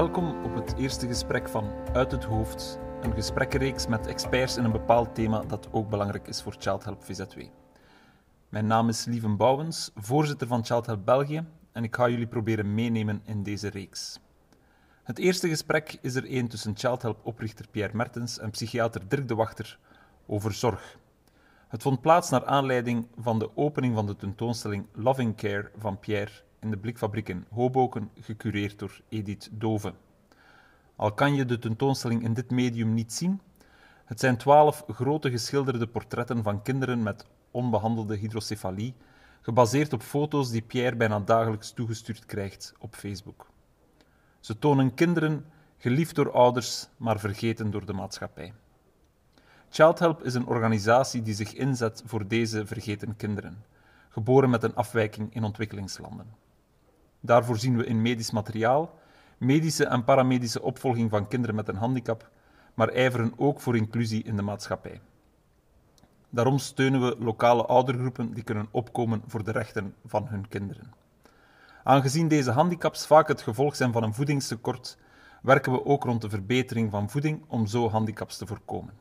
Welkom op het eerste gesprek van Uit het Hoofd, een gesprekkenreeks met experts in een bepaald thema dat ook belangrijk is voor Child Help VZW. Mijn naam is Lieven Bouwens, voorzitter van Child Help België, en ik ga jullie proberen meenemen in deze reeks. Het eerste gesprek is er één tussen Child Help oprichter Pierre Mertens en psychiater Dirk de Wachter over zorg. Het vond plaats naar aanleiding van de opening van de tentoonstelling Loving Care van Pierre in de Blikfabriek in Hoboken, gecureerd door Edith Dove. Al kan je de tentoonstelling in dit medium niet zien, het zijn twaalf grote geschilderde portretten van kinderen met onbehandelde hydrocefalie, gebaseerd op foto's die Pierre bijna dagelijks toegestuurd krijgt op Facebook. Ze tonen kinderen geliefd door ouders, maar vergeten door de maatschappij. Child Help is een organisatie die zich inzet voor deze vergeten kinderen, geboren met een afwijking in ontwikkelingslanden. Daarvoor zien we in medisch materiaal, medische en paramedische opvolging van kinderen met een handicap, maar ijveren ook voor inclusie in de maatschappij. Daarom steunen we lokale oudergroepen die kunnen opkomen voor de rechten van hun kinderen. Aangezien deze handicaps vaak het gevolg zijn van een voedingstekort, werken we ook rond de verbetering van voeding om zo handicaps te voorkomen.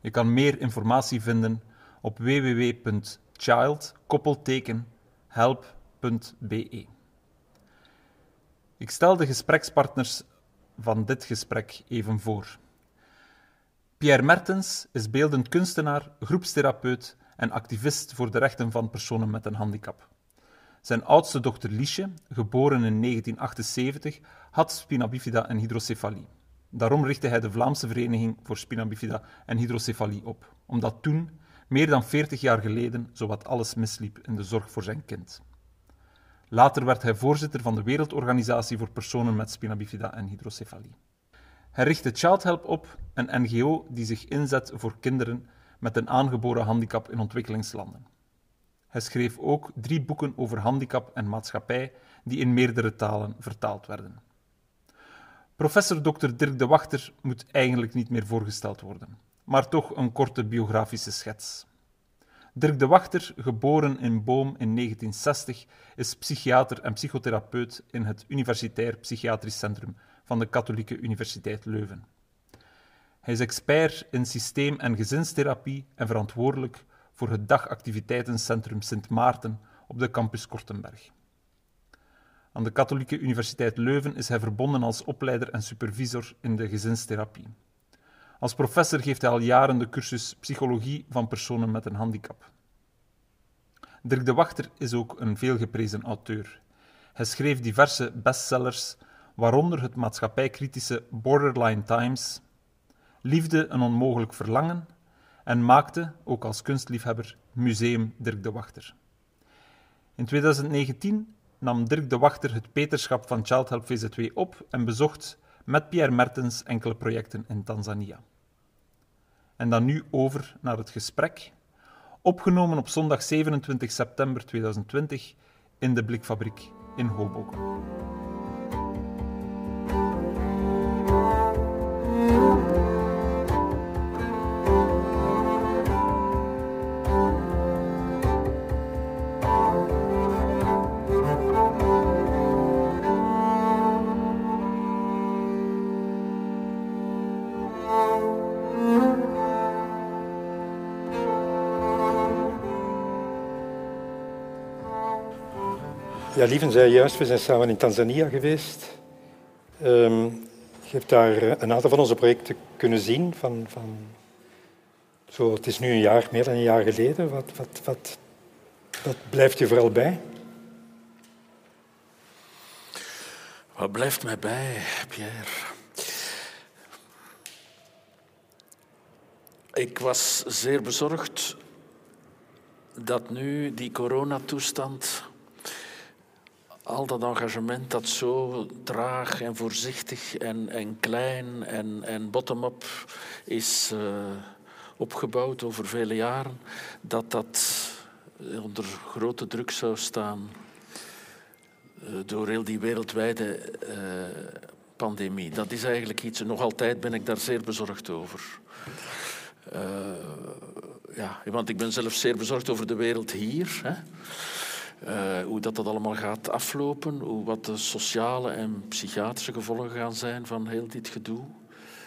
Je kan meer informatie vinden op www.child-help.be. Ik stel de gesprekspartners van dit gesprek even voor. Pierre Mertens is beeldend kunstenaar, groepstherapeut en activist voor de rechten van personen met een handicap. Zijn oudste dochter Liesje, geboren in 1978, had spina bifida en hydrocefalie. Daarom richtte hij de Vlaamse Vereniging voor Spina Bifida en Hydrocefalie op, omdat toen, meer dan 40 jaar geleden, zowat alles misliep in de zorg voor zijn kind. Later werd hij voorzitter van de Wereldorganisatie voor Personen met Spina Bifida en Hydrocefalie. Hij richtte Child Help op, een NGO die zich inzet voor kinderen met een aangeboren handicap in ontwikkelingslanden. Hij schreef ook drie boeken over handicap en maatschappij, die in meerdere talen vertaald werden. Professor Dr. Dirk de Wachter moet eigenlijk niet meer voorgesteld worden, maar toch een korte biografische schets. Dirk de Wachter, geboren in Boom in 1960, is psychiater en psychotherapeut in het Universitair Psychiatrisch Centrum van de Katholieke Universiteit Leuven. Hij is expert in systeem- en gezinstherapie en verantwoordelijk voor het dagactiviteitencentrum Sint Maarten op de campus Kortenberg. Aan de Katholieke Universiteit Leuven is hij verbonden als opleider en supervisor in de gezinstherapie. Als professor geeft hij al jaren de cursus Psychologie van personen met een handicap. Dirk de Wachter is ook een veelgeprezen auteur. Hij schreef diverse bestsellers, waaronder het maatschappijkritische Borderline Times, Liefde een onmogelijk verlangen en maakte, ook als kunstliefhebber, Museum Dirk de Wachter. In 2019 nam Dirk de Wachter het peterschap van Child Help VZW op en bezocht met Pierre Mertens enkele projecten in Tanzania. En dan nu over naar het gesprek, opgenomen op zondag 27 september 2020 in de Blikfabriek in Hoboken. Ja, Lieven zei juist, we zijn samen in Tanzania geweest. Um, je hebt daar een aantal van onze projecten kunnen zien. Van, van, zo, het is nu een jaar, meer dan een jaar geleden. Wat, wat, wat, wat blijft je vooral bij? Wat blijft mij bij, Pierre? Ik was zeer bezorgd dat nu die coronatoestand al dat engagement dat zo traag en voorzichtig en, en klein en, en bottom-up is uh, opgebouwd over vele jaren, dat dat onder grote druk zou staan uh, door heel die wereldwijde pandemie. Dat is eigenlijk iets, nog altijd ben ik daar zeer bezorgd over. ja, want ik ben zelf zeer bezorgd over de wereld hier. Hè. Uh, hoe dat, dat allemaal gaat aflopen, hoe, wat de sociale en psychiatrische gevolgen gaan zijn van heel dit gedoe.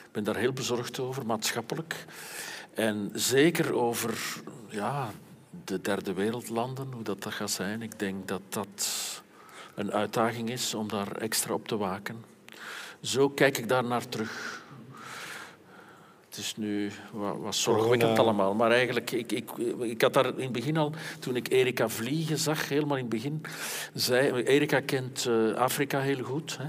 Ik ben daar heel bezorgd over, maatschappelijk. En zeker over ja, de derde wereldlanden, hoe dat, dat gaat zijn. Ik denk dat dat een uitdaging is om daar extra op te waken. Zo kijk ik daar naar terug. Het is nu wat, wat zorgwekkend allemaal. Maar eigenlijk, ik, ik, ik had daar in het begin al, toen ik Erika vliegen zag, helemaal in het begin, zei, Erika kent uh, Afrika heel goed. Hè,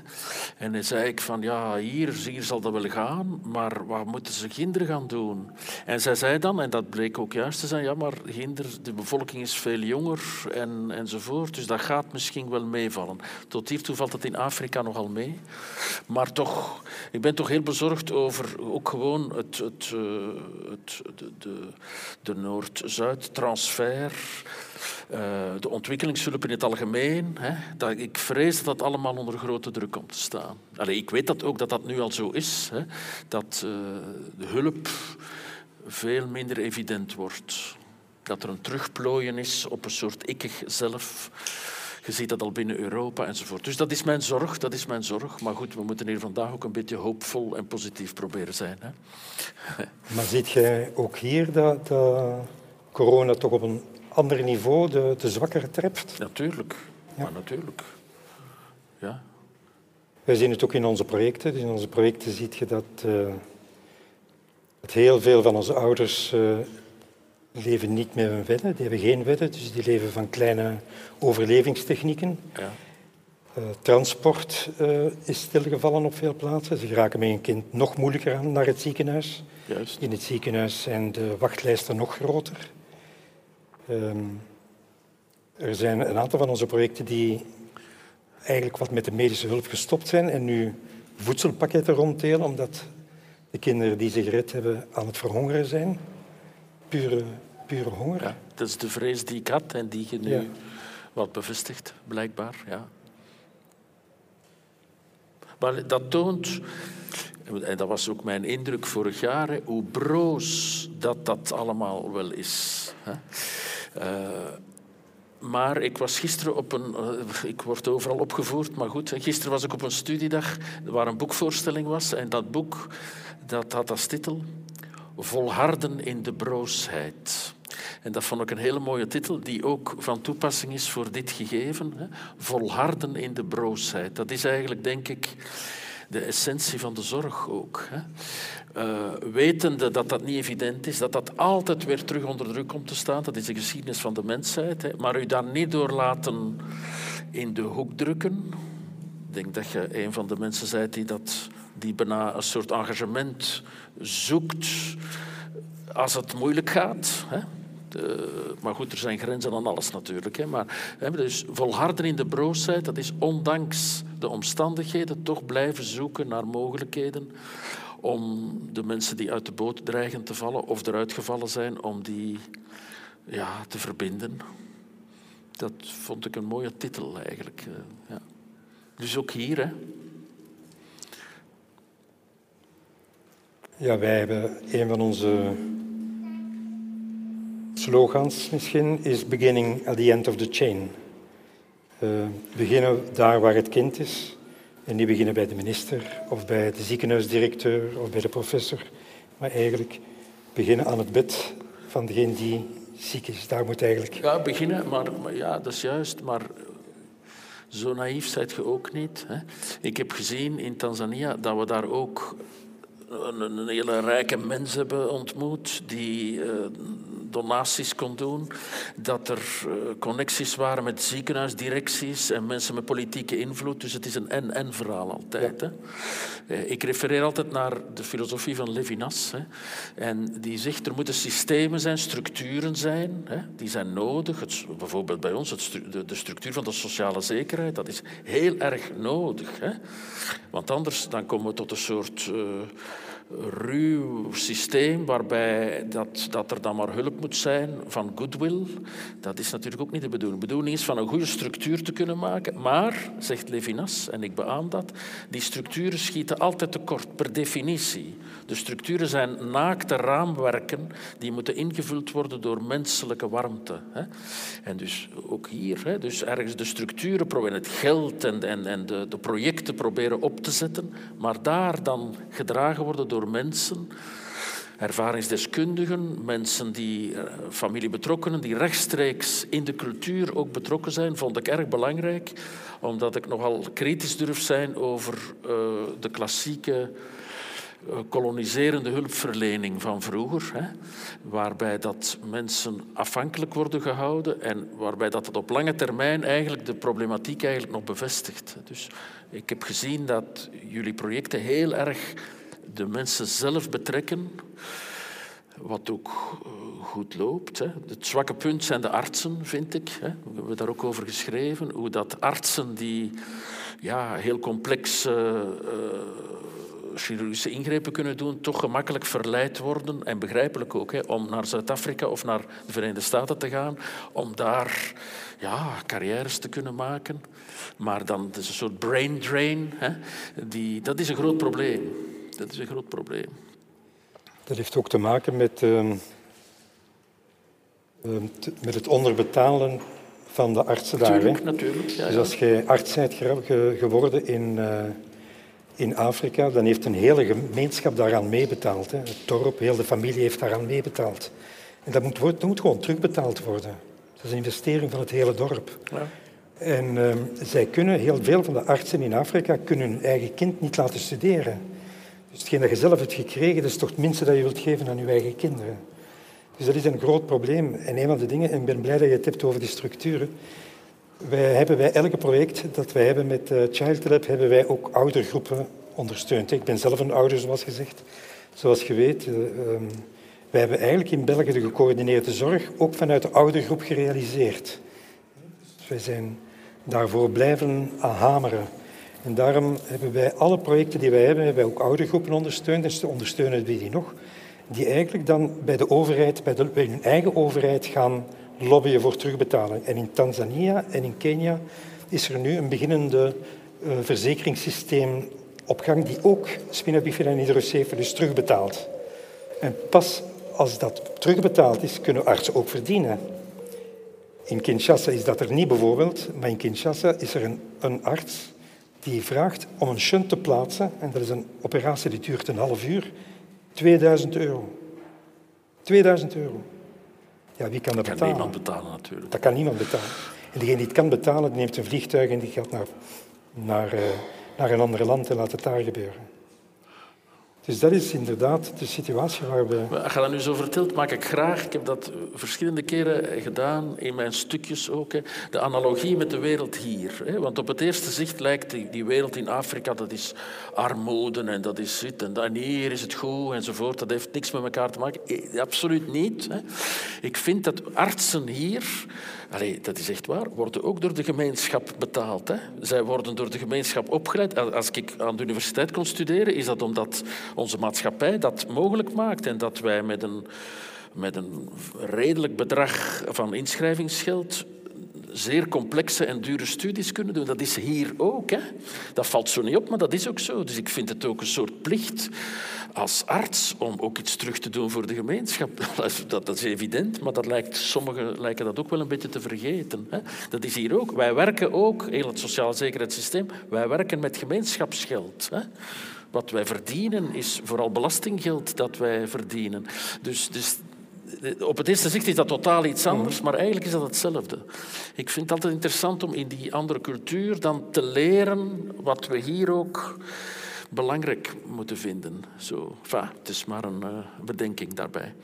en dan zei ik van, ja, hier, hier zal dat wel gaan, maar wat moeten ze kinderen gaan doen? En zij zei dan, en dat bleek ook juist te zijn, ja, maar ginder, de bevolking is veel jonger en, enzovoort, dus dat gaat misschien wel meevallen. Tot hiertoe valt het in Afrika nogal mee. Maar toch, ik ben toch heel bezorgd over ook gewoon het eh, het, de, de, Noord-Zuid-transfer, de ontwikkelingshulp in het algemeen. Hè, dat, ik vrees dat dat allemaal onder grote druk komt te staan. Ik weet dat ook dat dat nu al zo is, hè, dat uh, de hulp veel minder evident wordt. Dat er een terugplooien is op een soort ikkig zelf je ziet dat al binnen Europa enzovoort. Dus dat is mijn zorg, dat is mijn zorg. Maar goed, we moeten hier vandaag ook een beetje hoopvol en positief proberen zijn. Hè? Maar ziet jij ook hier dat, corona toch op een ander niveau de, de zwakkere treft? Natuurlijk, ja. maar natuurlijk. Ja. Wij zien het ook in onze projecten. Dus in onze projecten ziet je dat, uh, dat heel veel van onze ouders uh, leven niet met hun wedden, die hebben geen wedden, dus die leven van kleine overlevingstechnieken. Ja. Uh, transport uh, is stilgevallen op veel plaatsen. Ze geraken met een kind nog moeilijker aan naar het ziekenhuis. Juist. In het ziekenhuis zijn de wachtlijsten nog groter. Um, er zijn een aantal van onze projecten die eigenlijk wat met de medische hulp gestopt zijn en nu voedselpakketten ronddelen, omdat de kinderen die zich gered hebben aan het verhongeren zijn. Pure pure honger. Ja, dat is de vrees die ik had en die je nu wat bevestigt, blijkbaar. Ja. Maar dat toont, en dat was ook mijn indruk vorig jaar, hoe broos dat dat allemaal wel is. Uh, maar ik was gisteren op een. Uh, ik word overal opgevoerd, maar goed. Gisteren was ik op een studiedag waar een boekvoorstelling was. En dat boek dat had als titel Volharden in de broosheid. En dat vond ik een hele mooie titel, die ook van toepassing is voor dit gegeven. Hè. Volharden in de broosheid. Dat is eigenlijk, denk ik, de essentie van de zorg ook. Hè. Uh, wetende dat dat niet evident is, dat dat altijd weer terug onder druk komt te staan, dat is de geschiedenis van de mensheid, hè. maar u daar niet door laten in de hoek drukken. Ik denk dat je een van de mensen bent die, dat, die bijna een soort engagement zoekt als het moeilijk gaat. Hè. Maar goed, er zijn grenzen aan alles natuurlijk. Hè. Maar hè, dus volharden in de broosheid, dat is ondanks de omstandigheden toch blijven zoeken naar mogelijkheden om de mensen die uit de boot dreigen te vallen of eruit gevallen zijn, om die ja, te verbinden. Dat vond ik een mooie titel eigenlijk. Eh, ja. Dus ook hier, hè. Ja, wij hebben een van onze slogans misschien is beginning at the end of the chain. Uh, beginnen daar waar het kind is en niet beginnen bij de minister of bij de ziekenhuisdirecteur of bij de professor, maar eigenlijk beginnen aan het bed van degene die ziek is. Daar moet eigenlijk... Ja, beginnen, maar, maar ja, dat is juist, maar zo naïef zijt je ook niet. Hè? Ik heb gezien in Tanzania dat we daar ook een, een hele rijke mens hebben ontmoet die uh, donaties kon doen, dat er uh, connecties waren met ziekenhuisdirecties en mensen met politieke invloed. Dus het is een en-en verhaal altijd. Hè. Uh, ik refereer altijd naar de filosofie van Levinas. Hè. En die zegt er moeten systemen zijn, structuren zijn, hè. die zijn nodig. Het, bijvoorbeeld bij ons het, de, de, structuur van de sociale zekerheid, dat is heel erg nodig. Hè. Want anders dan komen we tot een soort ruw systeem waarbij dat, dat er dan maar hulp moet zijn van goodwill. Dat is natuurlijk ook niet de bedoeling. De bedoeling is van een goede structuur te kunnen maken. Maar, zegt Levinas, en ik beaam dat, die structuren schieten altijd tekort, per definitie. De structuren zijn naakte raamwerken die moeten ingevuld worden door menselijke warmte. En dus ook hier, dus ergens de structuren proberen, het geld en, en, en de, de projecten proberen op te zetten, maar daar dan gedragen worden door mensen ervaringsdeskundigen, mensen die, eh, familiebetrokkenen, die rechtstreeks in de cultuur ook betrokken zijn, vond ik erg belangrijk, omdat ik nogal kritisch durf zijn over uh, de klassieke koloniserende hulpverlening van vroeger, hè, waarbij dat mensen afhankelijk worden gehouden en waarbij dat het op lange termijn eigenlijk de problematiek eigenlijk nog bevestigt. Dus ik heb gezien dat jullie projecten heel erg de mensen zelf betrekken, wat ook eh, goed loopt. Hè. Het zwakke punt zijn de artsen, vind ik. Hè. We hebben daar ook over geschreven. Hoe dat artsen die ja, heel complexe uh, chirurgische ingrepen kunnen doen, toch gemakkelijk verleid worden, en begrijpelijk ook, hè, om naar Zuid-Afrika of naar de Verenigde Staten te gaan, om daar ja, carrières te kunnen maken. Maar dan is een soort brain drain. Hè, die, dat is een groot probleem. Dat is een groot probleem. Dat heeft ook te maken met, uh, met het onderbetalen van de artsen natuurlijk, daar. Natuurlijk, ja, dus als je arts bent geworden in, uh, in Afrika, dan heeft een hele gemeenschap daaraan meebetaald. Hè. Het dorp, heel de familie heeft daaraan meebetaald. En dat moet, dat moet gewoon terugbetaald worden. Dat is een investering van het hele dorp. Ja. En uh, zij kunnen, heel veel van de artsen in Afrika kunnen hun eigen kind niet laten studeren. Dus hetgeen dat je zelf hebt gekregen, dat is toch het minste dat je wilt geven aan je eigen kinderen. Dus dat is een groot probleem. En een van de dingen, en ik ben blij dat je het hebt over die structuren. Wij hebben bij elke project dat wij hebben met uh, Child Lab, hebben wij ook oudergroepen ondersteund. Ik ben zelf een ouder, zoals gezegd. Zoals je weet, uh, um, wij hebben eigenlijk in België de gecoördineerde zorg ook vanuit de oudergroep gerealiseerd. Dus wij zijn daarvoor blijven hameren. En daarom hebben wij alle projecten die wij hebben, hebben wij ook oudergroepen ondersteund en ze ondersteunen we die nog, die eigenlijk dan bij de overheid, bij, de, bij hun eigen overheid gaan lobbyen voor terugbetaling. En in Tanzania en in Kenia is er nu een beginnende uh, verzekeringssysteem op gang die ook spinabifida en hydrocephalus terugbetaalt. En pas als dat terugbetaald is, kunnen artsen ook verdienen. In Kinshasa is dat er niet bijvoorbeeld, maar in Kinshasa is er een, een arts die vraagt om een shunt te plaatsen, en dat is een operatie die duurt een half uur, 2000 euro. 2000 euro. Ja, wie kan dat, dat kan niemand betalen natuurlijk. Dat kan niemand betalen. En degene die het kan betalen, neemt een vliegtuig en die gaat naar, naar, uh, naar een ander land en laat het daar gebeuren. Dus dat is inderdaad de situatie waar we... Als je dat nu zo vertelt, maak ik graag, ik heb dat verschillende keren gedaan, in mijn stukjes ook, de analogie met de wereld hier. Want op het eerste zicht lijkt die, wereld in Afrika, dat is armoede en dat is dit en hier is het goed enzovoort. Dat heeft niks met elkaar te maken. Eh, absoluut niet. Ik vind dat artsen hier Allee, dat is echt waar, worden ook door de gemeenschap betaald. Hè. Zij worden door de gemeenschap opgeleid. Als ik aan de universiteit kon studeren, is dat omdat onze maatschappij dat mogelijk maakt en dat wij met een, met een redelijk bedrag van inschrijvingsgeld zeer complexe en dure studies kunnen doen. Dat is hier ook. Hè. Dat valt zo niet op, maar dat is ook zo. Dus ik vind het ook een soort plicht als arts om ook iets terug te doen voor de gemeenschap. Dat, dat is evident, maar dat lijkt, sommigen lijken dat ook wel een beetje te vergeten. Hè. Dat is hier ook. Wij werken ook, heel het sociaal zekerheidssysteem, wij werken met gemeenschapsgeld. Hè. Wat wij verdienen is vooral belastinggeld dat wij verdienen. Dus, dus op het eerste zicht is dat totaal iets anders, maar eigenlijk is dat hetzelfde. Ik vind het altijd interessant om in die andere cultuur dan te leren wat we hier ook belangrijk moeten vinden. Zo, enfin, het is maar een uh, bedenking daarbij.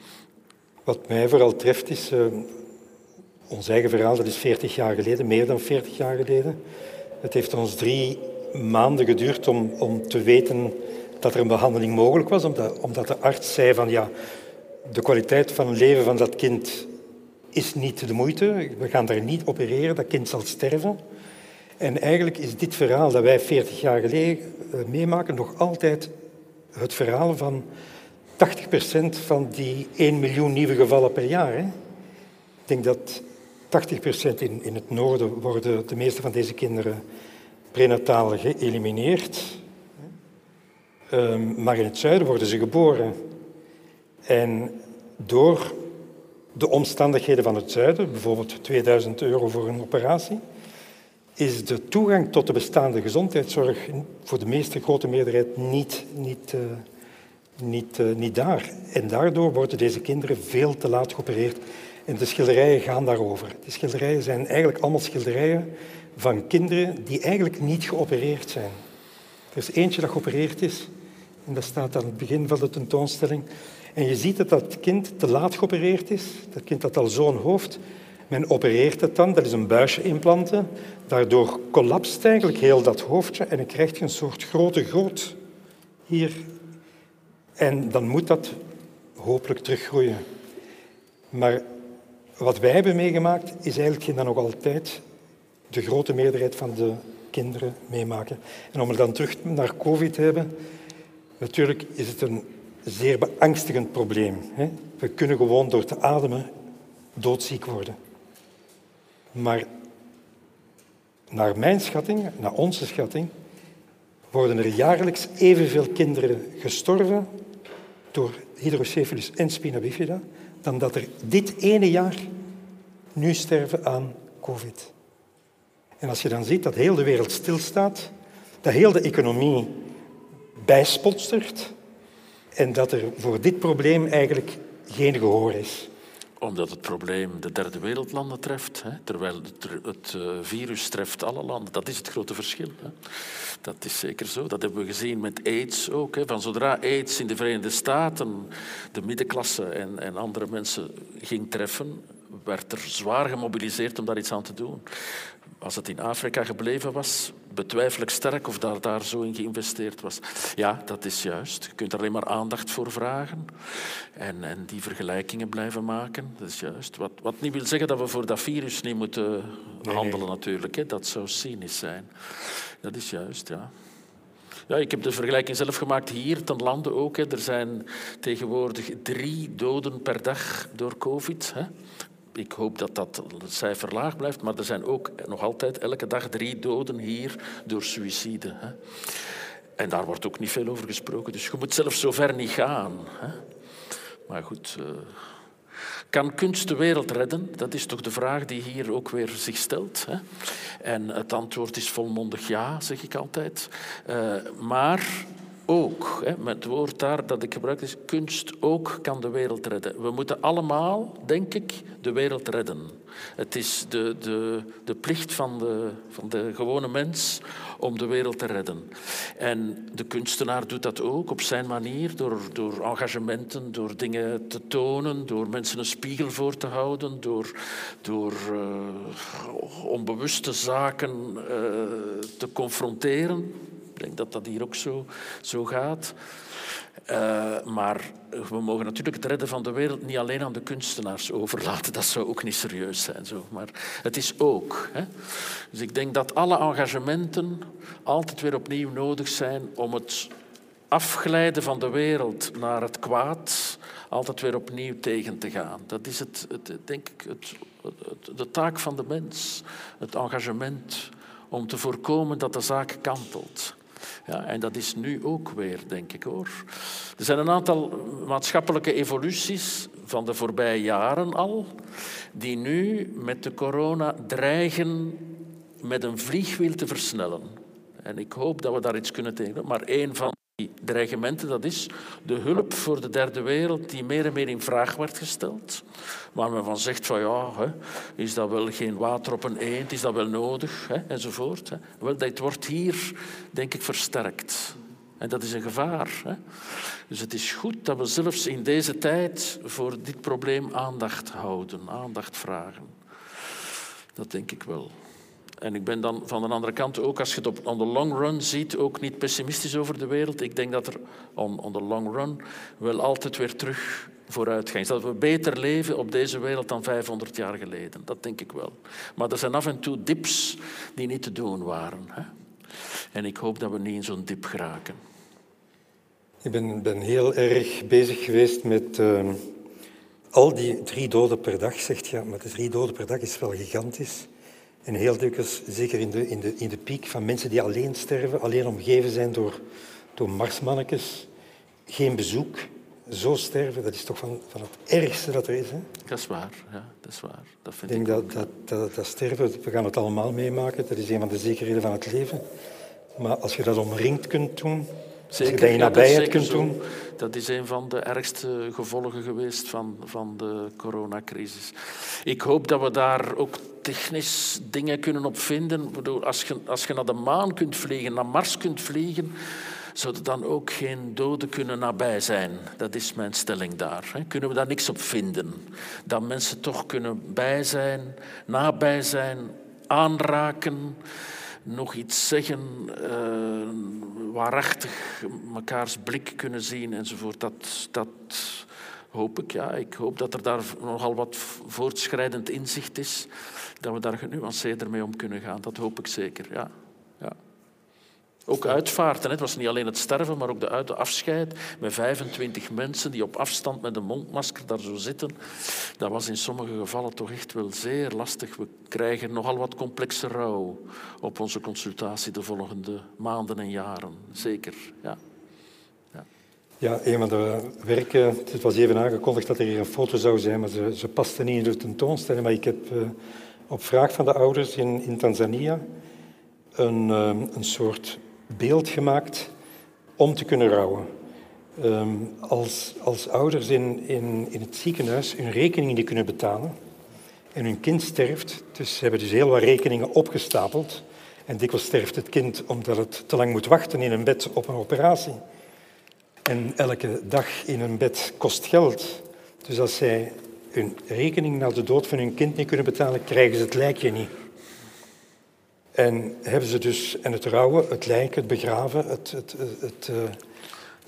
Wat mij vooral treft is, uh, ons eigen verhaal, dat is 40 jaar geleden, meer dan 40 jaar geleden. Het heeft ons drie maanden geduurd om, om te weten dat er een behandeling mogelijk was, omdat, omdat de arts zei van ja, de kwaliteit van leven van dat kind is niet de moeite. We gaan daar niet opereren, dat kind zal sterven. En eigenlijk is dit verhaal dat wij 40 jaar geleden eh, meemaken nog altijd het verhaal van 80% van die 1 miljoen nieuwe gevallen per jaar. Hè. Ik denk dat 80% in, in het noorden worden de meeste van deze kinderen prenataal geëlimineerd. Um, maar in het zuiden worden ze geboren. En door de omstandigheden van het zuiden, bijvoorbeeld 2000 euro voor een operatie, is de toegang tot de bestaande gezondheidszorg voor de meeste grote meerderheid niet, niet, uh, niet, uh, niet daar. En daardoor worden deze kinderen veel te laat geopereerd. En de schilderijen gaan daarover. De schilderijen zijn eigenlijk allemaal schilderijen van kinderen die eigenlijk niet geopereerd zijn. Er is eentje dat geopereerd is, en dat staat aan het begin van de tentoonstelling. En je ziet dat dat kind te laat geopereerd is. Dat kind had al zo'n hoofd. Men opereert het dan, dat is een buisje implanten. Daardoor collapst eigenlijk heel dat hoofdje en dan krijg je een soort grote goot hier. En dan moet dat hopelijk teruggroeien. Maar wat wij hebben meegemaakt is eigenlijk dan nog altijd de grote meerderheid van de kinderen meemaken. En om het dan terug naar COVID te hebben, natuurlijk is het een zeer beangstigend probleem. We kunnen gewoon door te ademen doodziek worden. Maar naar mijn schatting, naar onze schatting, worden er jaarlijks evenveel kinderen gestorven door hydrocephalus en spina bifida dan dat er dit ene jaar nu sterven aan COVID. En als je dan ziet dat heel de wereld stilstaat, dat heel de economie bijspotstert en dat er voor dit probleem eigenlijk geen gehoor is omdat het probleem de derde wereldlanden treft, hè, terwijl het, het uh, virus treft alle landen. Dat is het grote verschil. Hè. Dat is zeker zo. Dat hebben we gezien met AIDS ook. Hè. Van zodra AIDS in de Verenigde Staten de middenklasse en, en andere mensen ging treffen, werd er zwaar gemobiliseerd om daar iets aan te doen. Als het in Afrika gebleven was, betwijfel ik sterk of daar, daar zo in geïnvesteerd was. Ja, dat is juist. Je kunt er alleen maar aandacht voor vragen en, en die vergelijkingen blijven maken. Dat is juist. Wat, wat niet wil zeggen dat we voor dat virus niet moeten handelen, natuurlijk. Hè. Dat zou cynisch zijn. Dat is juist, ja. Ja, ik heb de vergelijking zelf gemaakt hier ten lande ook. Hè. Er zijn tegenwoordig drie doden per dag door COVID. Hè ik hoop dat dat cijfer laag blijft, maar er zijn ook nog altijd elke dag drie doden hier door suïcide. Hè. En daar wordt ook niet veel over gesproken, dus je moet zelfs zo ver niet gaan. Hè. Maar goed, uh, kan kunst de wereld redden? Dat is toch de vraag die hier ook weer zich stelt. Hè? En het antwoord is volmondig ja, zeg ik altijd. Uh, maar ook, hè, met het woord daar dat ik gebruik is, kunst ook kan de wereld redden. We moeten allemaal, denk ik, de wereld redden. Het is de, de, de plicht van de, van de gewone mens om de wereld te redden. En de kunstenaar doet dat ook op zijn manier, door, door engagementen, door dingen te tonen, door mensen een spiegel voor te houden, door, door uh, onbewuste zaken uh, te confronteren. Ik denk dat dat hier ook zo, zo gaat. Uh, maar we mogen natuurlijk het redden van de wereld niet alleen aan de kunstenaars overlaten. Dat zou ook niet serieus zijn. Zo. Maar het is ook. Hè. Dus ik denk dat alle engagementen altijd weer opnieuw nodig zijn om het afglijden van de wereld naar het kwaad altijd weer opnieuw tegen te gaan. Dat is het, het denk ik, het, de taak van de mens. Het engagement om te voorkomen dat de zaak kantelt. Ja, en dat is nu ook weer, denk ik hoor. Er zijn een aantal maatschappelijke evoluties van de voorbije jaren al, die nu met de corona dreigen met een vliegwiel te versnellen. En ik hoop dat we daar iets kunnen tegen. Maar een van dreigementen, dat is de hulp voor de derde wereld die meer en meer in vraag wordt gesteld. Waar men van zegt van ja, hè, is dat wel geen water op een eend, is dat wel nodig, hè, enzovoort. Hè. Wel, dat wordt hier, denk ik, versterkt. En dat is een gevaar. Dus het is goed dat we zelfs in deze tijd voor dit probleem aandacht houden, aandacht vragen. Dat denk ik wel. En ik ben dan van de andere kant ook, als je het op the long run ziet, ook niet pessimistisch over de wereld. Ik denk dat er on the long run wel altijd weer terug vooruit gaat. Dat we beter leven op deze wereld dan 500 jaar geleden. Dat denk ik wel. Maar er zijn af en toe dips die niet te doen waren. Hè? En ik hoop dat we niet in zo'n dip geraken. Ik ben, ben heel erg bezig geweest met ehm, al die drie doden per dag. Zegt ja, maar de drie doden per dag is wel gigantisch. En heel dikwijls, zeker in de, in, de, in de piek van mensen die alleen sterven, alleen omgeven zijn door, door marsmannetjes, geen bezoek, zo sterven, dat is toch van, van het ergste dat er is. Hè? Dat is waar, ja, dat is waar. Dat vind Ik denk ik dat, dat, dat, dat sterven, we gaan het allemaal meemaken, dat is een van de zekerheden van het leven. Maar als je dat omringd kunt doen, je dat is nabijheid zeker kunt doen, Dat is een van de ergste gevolgen geweest van, van de coronacrisis. Ik hoop dat we daar ook technisch dingen kunnen op vinden. Als, je, als je naar de maan kunt vliegen, naar Mars kunt vliegen, zou er dan ook geen doden kunnen nabij zijn. Dat is mijn stelling daar. Kunnen we daar niks op vinden? Dat mensen toch kunnen bij zijn, nabij zijn, aanraken nog iets zeggen, eh, waarachtig mekaars blik kunnen zien enzovoort. Dat, dat hoop ik, ja. Ik hoop dat er daar nogal wat voortschrijdend inzicht is, dat we daar genuanceerder mee om kunnen gaan. Dat hoop ik zeker, ja. Ook uitvaarten, het was niet alleen het sterven, maar ook de uit- afscheid met 25 mensen die op afstand met een mondmasker daar zo zitten. Dat was in sommige gevallen toch echt wel zeer lastig. We krijgen nogal wat complexe rouw op onze consultatie de volgende maanden en jaren. Zeker, ja. Ja, een van de werken, het was even aangekondigd dat er hier een foto zou zijn, maar ze, ze paste niet in de tentoonstelling. Maar ik heb eh, op vraag van de ouders in, in Tanzania een, eh, een soort beeld gemaakt om te kunnen rouwen. Ehm, als, als ouders in, in, in het ziekenhuis hun rekening niet kunnen betalen en hun kind sterft, dus ze hebben dus heel wat rekeningen opgestapeld en dikwijls sterft het kind omdat het te lang moet wachten in een bed op een operatie. En elke dag in een bed kost geld. Dus als zij hun rekening na de dood van hun kind niet kunnen betalen, krijgen ze het lijkje niet. En hebben ze dus, en het rouwen, het lijk, het begraven, het, het, het, eh,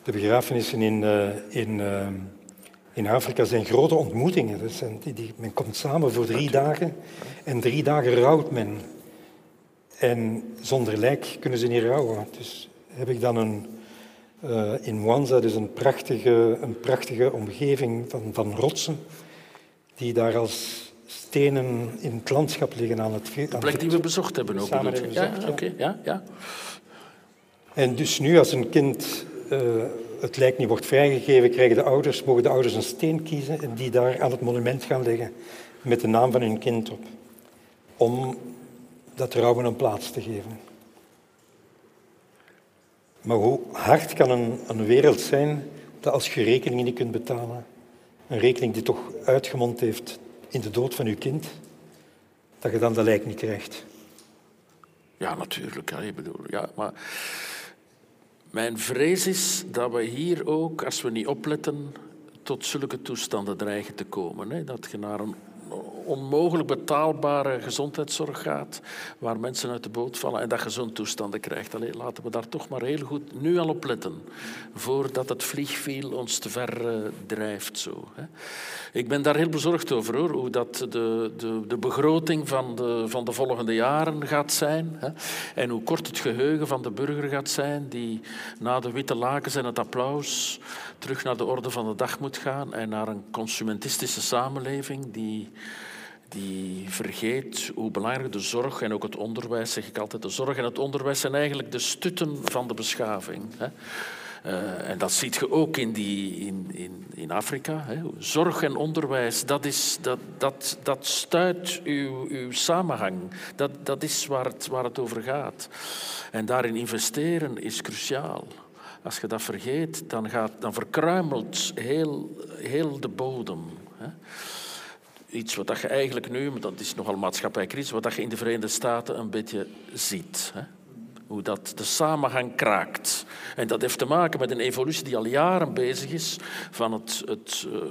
de begrafenissen in, eh, in, eh, in Afrika zijn grote ontmoetingen. Dat zijn, die, die, men komt samen voor drie dagen en drie dagen rouwt men. En zonder lijk kunnen ze niet rouwen. Dus heb ik dan een, in Mwanza dus een prachtige, een prachtige omgeving van, van rotsen, die daar als stenen in het landschap liggen aan het De plek die we bezocht hebben ook. Samen hebben Ja, oké, ja, ja. En dus nu als een kind eh, het lijk niet wordt vrijgegeven, krijgen de ouders, mogen de ouders een steen kiezen en die daar aan het monument gaan leggen met de naam van hun kind op. Om dat rouwen een plaats te geven. Maar hoe hard kan een, een wereld zijn dat als je rekeningen niet kunt betalen, een rekening die toch uitgemond heeft in de dood van je kind, dat je dan dat lijk niet krijgt? Ja, natuurlijk. Ja, ik bedoel, ja, maar mijn vrees is dat we hier ook, als we niet opletten, tot zulke toestanden dreigen te komen. Hè? Dat je naar een onmogelijk betaalbare gezondheidszorg gaat, waar mensen uit de boot vallen en dat je zo'n toestanden krijgt. Allee, laten we daar toch maar heel goed nu al op letten, voordat het vliegviel ons te ver eh, drijft. Zo, hè. Ik ben daar heel bezorgd over, hoor, hoe dat de, de, de begroting van de, van de volgende jaren gaat zijn hè, en hoe kort het geheugen van de burger gaat zijn, die na de witte lakens en het applaus terug naar de orde van de dag moet gaan en naar een consumentistische samenleving die, die vergeet hoe belangrijk de zorg en ook het onderwijs, zeg ik altijd, de zorg en het onderwijs zijn eigenlijk de stutten van de beschaving. Hè. Uh, en dat ziet je ook in, die, in, in, in Afrika. Hè. Zorg en onderwijs, dat, is, dat, dat, dat stuit uw, uw samenhang. Dat, dat is waar het, waar het over gaat. En daarin investeren is cruciaal. Als je dat vergeet, dan, gaat, dan verkruimelt heel, heel de bodem. Hè. Iets wat je eigenlijk nu, maar dat is nogal maatschappijcrisis, wat je in de Verenigde Staten een beetje ziet. Hè. Hoe dat de samenhang kraakt. En dat heeft te maken met een evolutie die al jaren bezig is van het, het uh,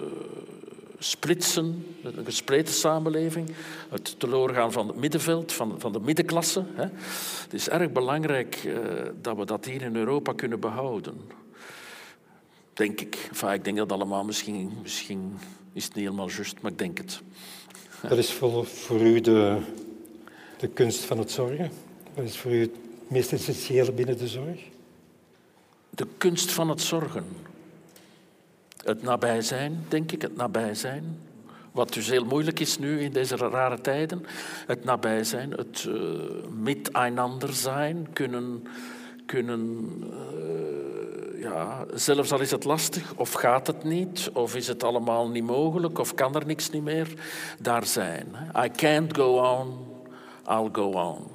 splitsen, een gespleten samenleving, het teloorgaan van het middenveld, van, van de middenklasse. Hè. Het is erg belangrijk uh, dat we dat hier in Europa kunnen behouden. Denk ik. Enfin, ik denk dat allemaal misschien, misschien is het niet helemaal juist, maar ik denk het. Ja. Dat is voor, voor u de, de kunst van het zorgen? Dat is voor u het meest essentiële binnen de zorg? de kunst van het zorgen. Het nabij zijn, denk ik, het nabij zijn. Wat dus heel moeilijk is nu in deze rare tijden. Het nabij zijn, het uh, miteinander zijn, kunnen, kunnen uh, ja, zelfs al is het lastig, of gaat het niet, of is het allemaal niet mogelijk, of kan er niks niet meer, daar zijn. I can't go on, I'll go on.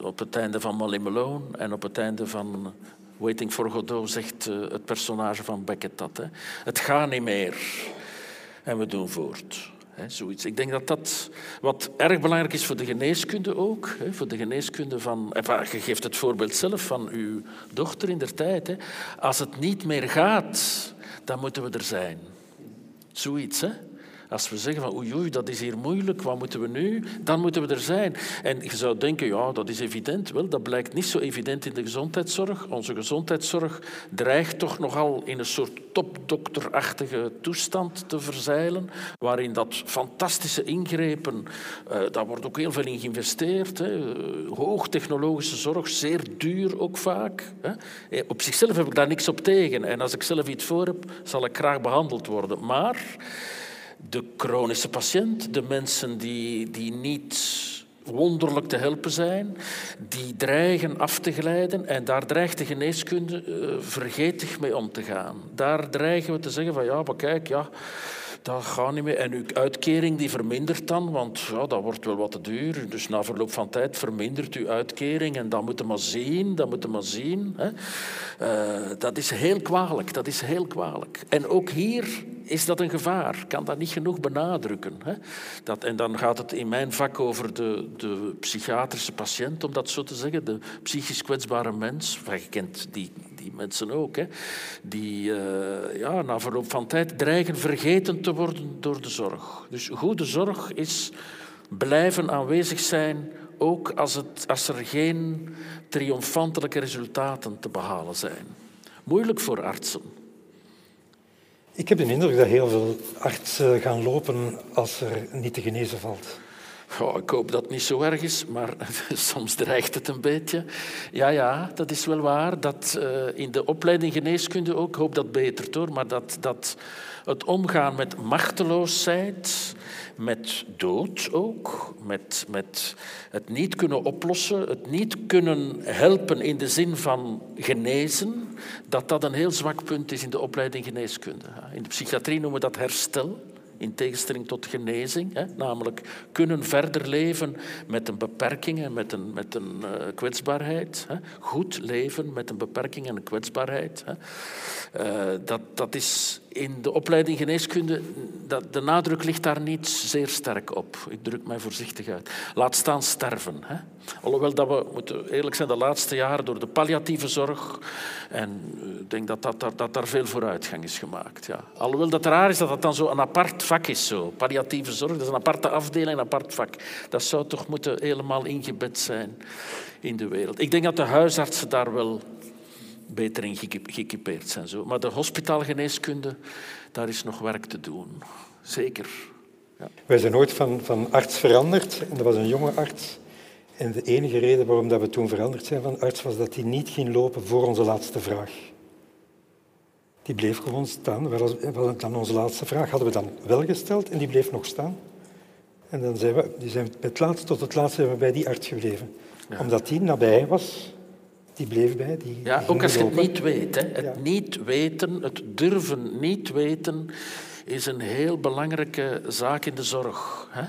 Op het einde van Molly Malone en op het einde van Waiting for Godot zegt uh, het personage van Beckett dat. Hè. Het gaat niet meer. En we doen voort. Ik denk dat dat wat erg belangrijk is voor de geneeskunde ook. Voor de geneeskunde van... Enfin, je geeft het voorbeeld zelf van uw dochter in der tijd. Als het niet meer gaat, dan moeten we er zijn. Zoiets, hè? Als we zeggen van oei, dat is hier moeilijk, wat moeten we nu? Dan moeten we er zijn. En je zou denken, ja, dat is evident. Wel, dat blijkt niet zo evident in de gezondheidszorg. Onze gezondheidszorg dreigt toch nogal in een soort topdokterachtige toestand te verzeilen, waarin dat fantastische ingrepen, uh, daar wordt ook heel veel in geïnvesteerd. Hè. Hoogtechnologische zorg, zeer duur ook vaak. Hè. Eh, op zichzelf heb ik daar niks op tegen. En als ik zelf iets voor heb, zal ik graag behandeld worden. Maar de chronische patiënt, de mensen die, die niet wonderlijk te helpen zijn, die dreigen af te glijden en daar dreigt de geneeskunde uh, vergetig mee om te gaan. Daar dreigen we te zeggen van ja, maar kijk, ja, dat gaat niet meer. En uw uitkering die vermindert dan, want ja, dat wordt wel wat te duur. Dus na verloop van tijd vermindert uw uitkering en dat moet je maar zien, dat moet je maar zien. Hè. Uh, dat is heel kwalijk, dat is heel kwalijk. En ook hier is dat een gevaar. Ik kan dat niet genoeg benadrukken. Hè. Dat, en dan gaat het in mijn vak over de, de psychiatrische patiënt, om dat zo te zeggen, de psychisch kwetsbare mens. Je kent die, die mensen ook, hè, die uh, ja, na verloop van tijd dreigen vergeten te worden door de zorg. Dus goede zorg is blijven aanwezig zijn, ook als, het, als er geen triomfantelijke resultaten te behalen zijn. Moeilijk voor artsen. Ik heb de indruk dat heel veel artsen gaan lopen als er niet te genezen valt. Oh, ik hoop dat het niet zo erg is, maar soms dreigt het een beetje. Ja, ja, dat is wel waar. Dat uh, in de opleiding geneeskunde ook, ik hoop dat beter hoor, maar dat, dat het omgaan met machteloosheid, met dood ook, met, met het niet kunnen oplossen, het niet kunnen helpen in de zin van genezen, dat dat een heel zwak punt is in de opleiding geneeskunde. In de psychiatrie noemen we dat herstel in tegenstelling tot genezing. Hè, namelijk kunnen verder leven met een beperking en met een, met een uh, kwetsbaarheid. Hè. Goed leven met een beperking en een kwetsbaarheid. Hè. Uh, dat, dat is in de opleiding geneeskunde, dat, de nadruk ligt daar niet zeer sterk op. Ik druk mij voorzichtig uit. Laat staan sterven. Hè. Alhoewel dat we, moeten eerlijk zijn, de laatste jaren door de palliatieve zorg, en ik denk dat, dat, dat, dat daar veel vooruitgang is gemaakt. Ja. Alhoewel dat raar is dat dat dan zo een apart vak is. Zo. Palliatieve zorg, dat is een aparte afdeling, een apart vak. Dat zou toch moeten helemaal ingebed zijn in de wereld. Ik denk dat de huisartsen daar wel beter in geëquipeerd zijn. Zo. Maar de hospitaalgeneeskunde, daar is nog werk te doen. Zeker. Ja. Wij zijn nooit van, van arts veranderd. En dat was een jonge arts. En de enige reden waarom dat we toen veranderd zijn van arts was dat hij niet ging lopen voor onze laatste vraag. Die bleef gewoon staan. Was dan onze laatste vraag hadden we dan wel gesteld en die bleef nog staan. En dan zijn we, die zijn het laatste tot het laatste we bij die arts gebleven. Ja. Omdat die nabij was, die bleef bij. Die, ja, ook als je het niet weet. Hè. Het ja. niet weten, het durven niet weten, is een heel belangrijke zaak in de zorg. Hè.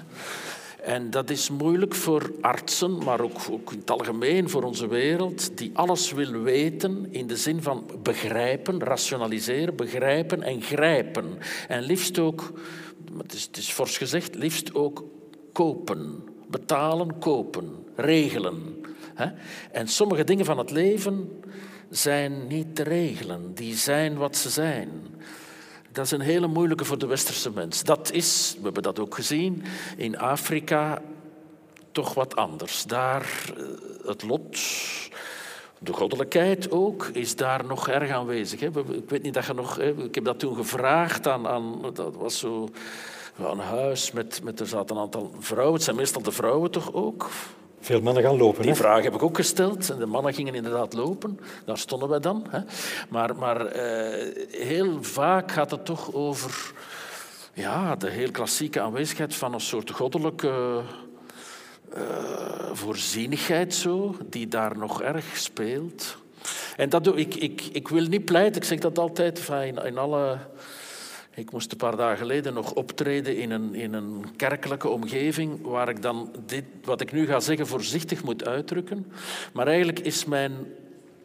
En dat is moeilijk voor artsen, maar ook, in het algemeen voor onze wereld, die alles wil weten in de zin van begrijpen, rationaliseren, begrijpen en grijpen. En liefst ook, het is, het is fors gezegd, liefst ook kopen, betalen, kopen, regelen. En sommige dingen van het leven zijn niet te regelen, die zijn wat ze zijn. Dat is een hele moeilijke voor de westerse mens. Dat is, we hebben dat ook gezien, in Afrika toch wat anders. Daar eh, het lot, de goddelijkheid ook, is daar nog erg aanwezig. Ik weet niet dat je nog... Ik heb dat toen gevraagd aan... aan dat was zo een huis met, met... Er zaten een aantal vrouwen. Het zijn meestal de vrouwen toch ook? Veel mannen gaan lopen. Die hè? vraag heb ik ook gesteld. En de mannen gingen inderdaad lopen. Daar stonden wij dan. Hè. Maar, maar eh, heel vaak gaat het toch over ja, de heel klassieke aanwezigheid van een soort goddelijke uh, voorzienigheid, zo, die daar nog erg speelt. En dat doe ik, ik, ik wil niet pleiten, ik zeg dat altijd in, in alle ik moest een paar dagen geleden nog optreden in een, in een kerkelijke omgeving waar ik dan dit, wat ik nu ga zeggen, voorzichtig moet uitdrukken. Maar eigenlijk is mijn,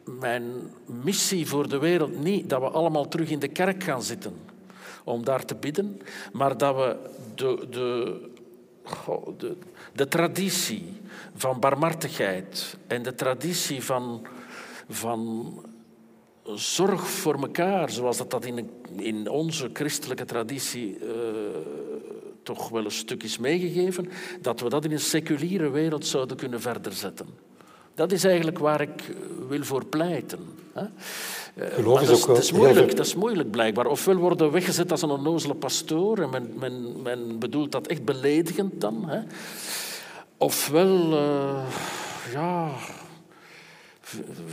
mijn missie voor de wereld niet dat we allemaal terug in de kerk gaan zitten om daar te bidden, maar dat we de, de, de, traditie van barmhartigheid en de traditie van, van zorg voor elkaar, zoals dat, dat in, in onze christelijke traditie uh, toch wel een stuk is meegegeven, dat we dat in een seculiere wereld zouden kunnen verder zetten. Dat is eigenlijk waar ik wil voor pleiten. Hè? Eh, Geloof is, ook dat, is moeilijk, dat is moeilijk blijkbaar. Ofwel worden we weggezet als een onnozele pastoor en men, men, men bedoelt dat echt beledigend dan. Hè? Ofwel, uh, ja,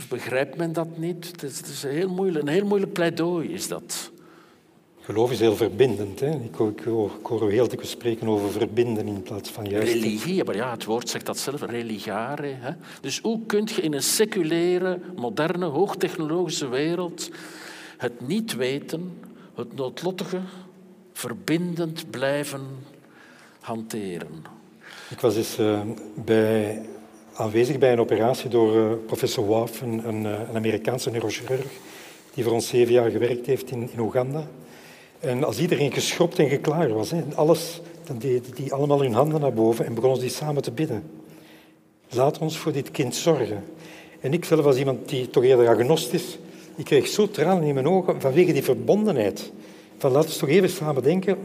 begrijpt men dat niet? Het is, het is een, heel moeilijk, een heel moeilijk pleidooi is dat. Geloof is heel verbindend. Hè? Ik, hoor, ik, hoor, heel dikwijls spreken over verbinden in plaats van juist... Religie, maar ja, het woord zegt dat zelf, religare. Hè? Dus hoe kun je in een seculiere, moderne, hoogtechnologische wereld het niet weten, het noodlottige, verbindend blijven hanteren? Ik was eens uh, bij aanwezig bij een operatie door uh, professor Waff, een, een, eh, een, Amerikaanse neurochirurg, die voor ons zeven jaar gewerkt heeft in, in Oeganda. En als iedereen geschropt en geklaar was, hè, alles, dan deden die allemaal hun handen naar boven en begonnen die samen te bidden. Laat ons voor dit kind zorgen. En ik zelf als iemand die toch eerder agnostisch, ik kreeg zo tranen in mijn ogen vanwege die verbondenheid. Van laten we toch even samen denken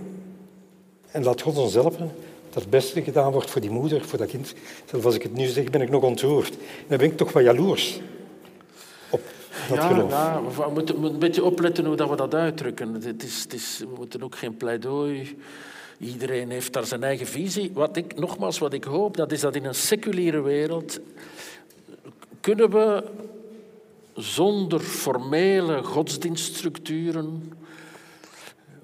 en laat God ons helpen dat het beste gedaan wordt voor die moeder, voor dat kind. Zelfs als ik het nu zeg, ben ik nog ontroerd. Dan ben ik toch wat jaloers op dat ja, geloof. Ja, we moeten een beetje opletten hoe dat we dat uitdrukken. Het is, het is, we moeten ook geen pleidooi... Iedereen heeft daar zijn eigen visie. Wat ik, nogmaals, wat ik hoop, dat is dat in een seculiere wereld kunnen we zonder formele godsdienststructuren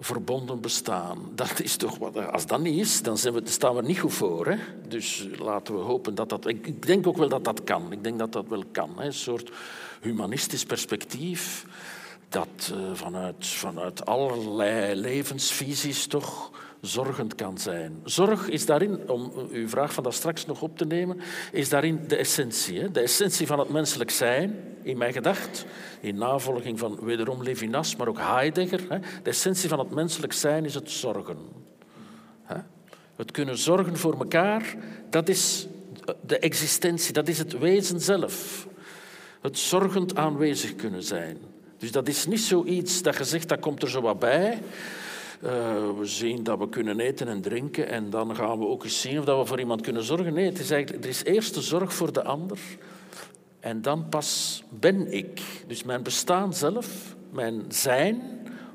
verbonden bestaan. Dat is toch wat, als dat niet is, dan we, staan we niet goed voor. Hè? Dus laten we hopen dat dat. Ik denk ook wel dat dat kan. Ik denk dat dat wel kan. Hè? Een soort humanistisch perspectief dat uh, vanuit, vanuit allerlei levensvisies toch zorgend kan zijn. Zorg is daarin, om uw vraag van daar straks nog op te nemen, is daarin de essentie. Hè? De essentie van het menselijk zijn, in mijn gedacht, in navolging van wederom Levinas, maar ook Heidegger. Hè? De essentie van het menselijk zijn is het zorgen. Hè? Het kunnen zorgen voor elkaar, dat is de existentie, dat is het wezen zelf. Het zorgend aanwezig kunnen zijn. Dus dat is niet zoiets dat je zegt, dat komt er zo wat bij. Uh, we zien dat we kunnen eten en drinken en dan gaan we ook eens zien of dat we voor iemand kunnen zorgen. Nee, het is eigenlijk, er is eerst de zorg voor de ander en dan pas ben ik. Dus mijn bestaan zelf, mijn zijn,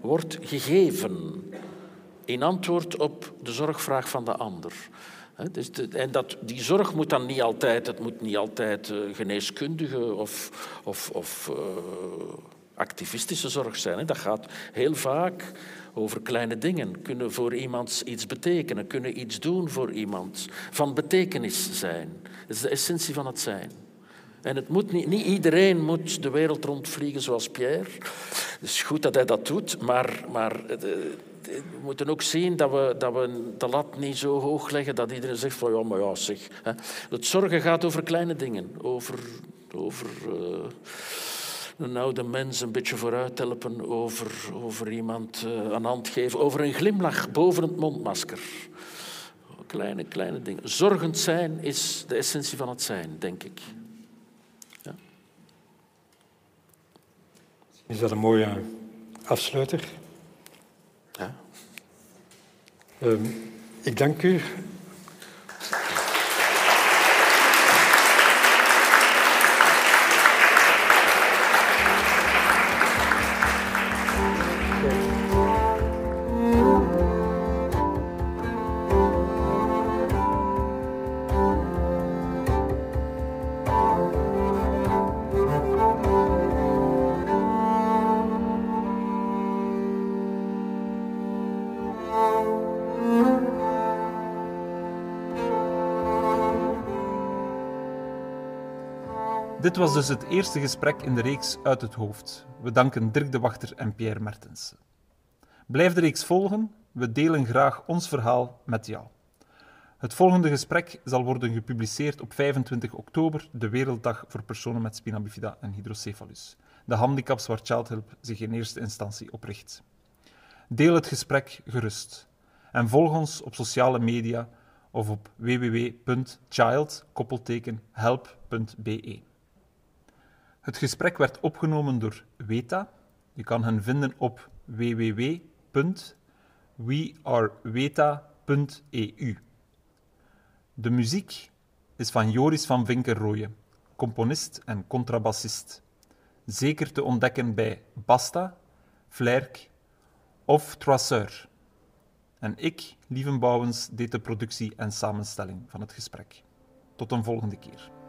wordt gegeven in antwoord op de zorgvraag van de ander. Dus en dat, die zorg moet dan niet altijd, het moet niet altijd uh, geneeskundige of, of, of uh, activistische zorg zijn. Dat gaat heel vaak over kleine dingen. Kunnen voor iemand iets betekenen, kunnen iets doen voor iemand. Van betekenis zijn. Dat is de essentie van het zijn. En het moet niet, niet iedereen moet de wereld rondvliegen zoals Pierre. Het is goed dat hij dat doet, maar, maar eh, we moeten ook zien dat we, dat we de lat niet zo hoog leggen dat iedereen zegt van ja, maar ja, zeg. Het zorgen gaat over kleine dingen, over, over uh, een oude mens een beetje vooruit helpen, over, over iemand uh, een hand geven, over een glimlach boven het mondmasker. Kleine, kleine dingen. Zorgend zijn is de essentie van het zijn, denk ik. Ja. Is dat een mooie afsluiter? Ja. Um, ik dank u. Dit was dus het eerste gesprek in de reeks Uit het Hoofd. We danken Dirk de Wachter en Pierre Mertens. Blijf de reeks volgen, we delen graag ons verhaal met jou. Het volgende gesprek zal worden gepubliceerd op 25 oktober, de Werelddag voor personen met spina bifida en hydrocephalus. De handicaps waar Childhelp zich in eerste instantie op richt. Deel het gesprek gerust en volg ons op sociale media of op www.child-help.be. Het gesprek werd opgenomen door Weta. Je kan hen vinden op www.weareweta.eu. De muziek is van Joris van Vinkerrooyen, componist en contrabassist. Zeker te ontdekken bij Basta, Flerk of Troisseur. En ik, Lieven Bouwens, deed de productie en samenstelling van het gesprek. Tot een volgende keer.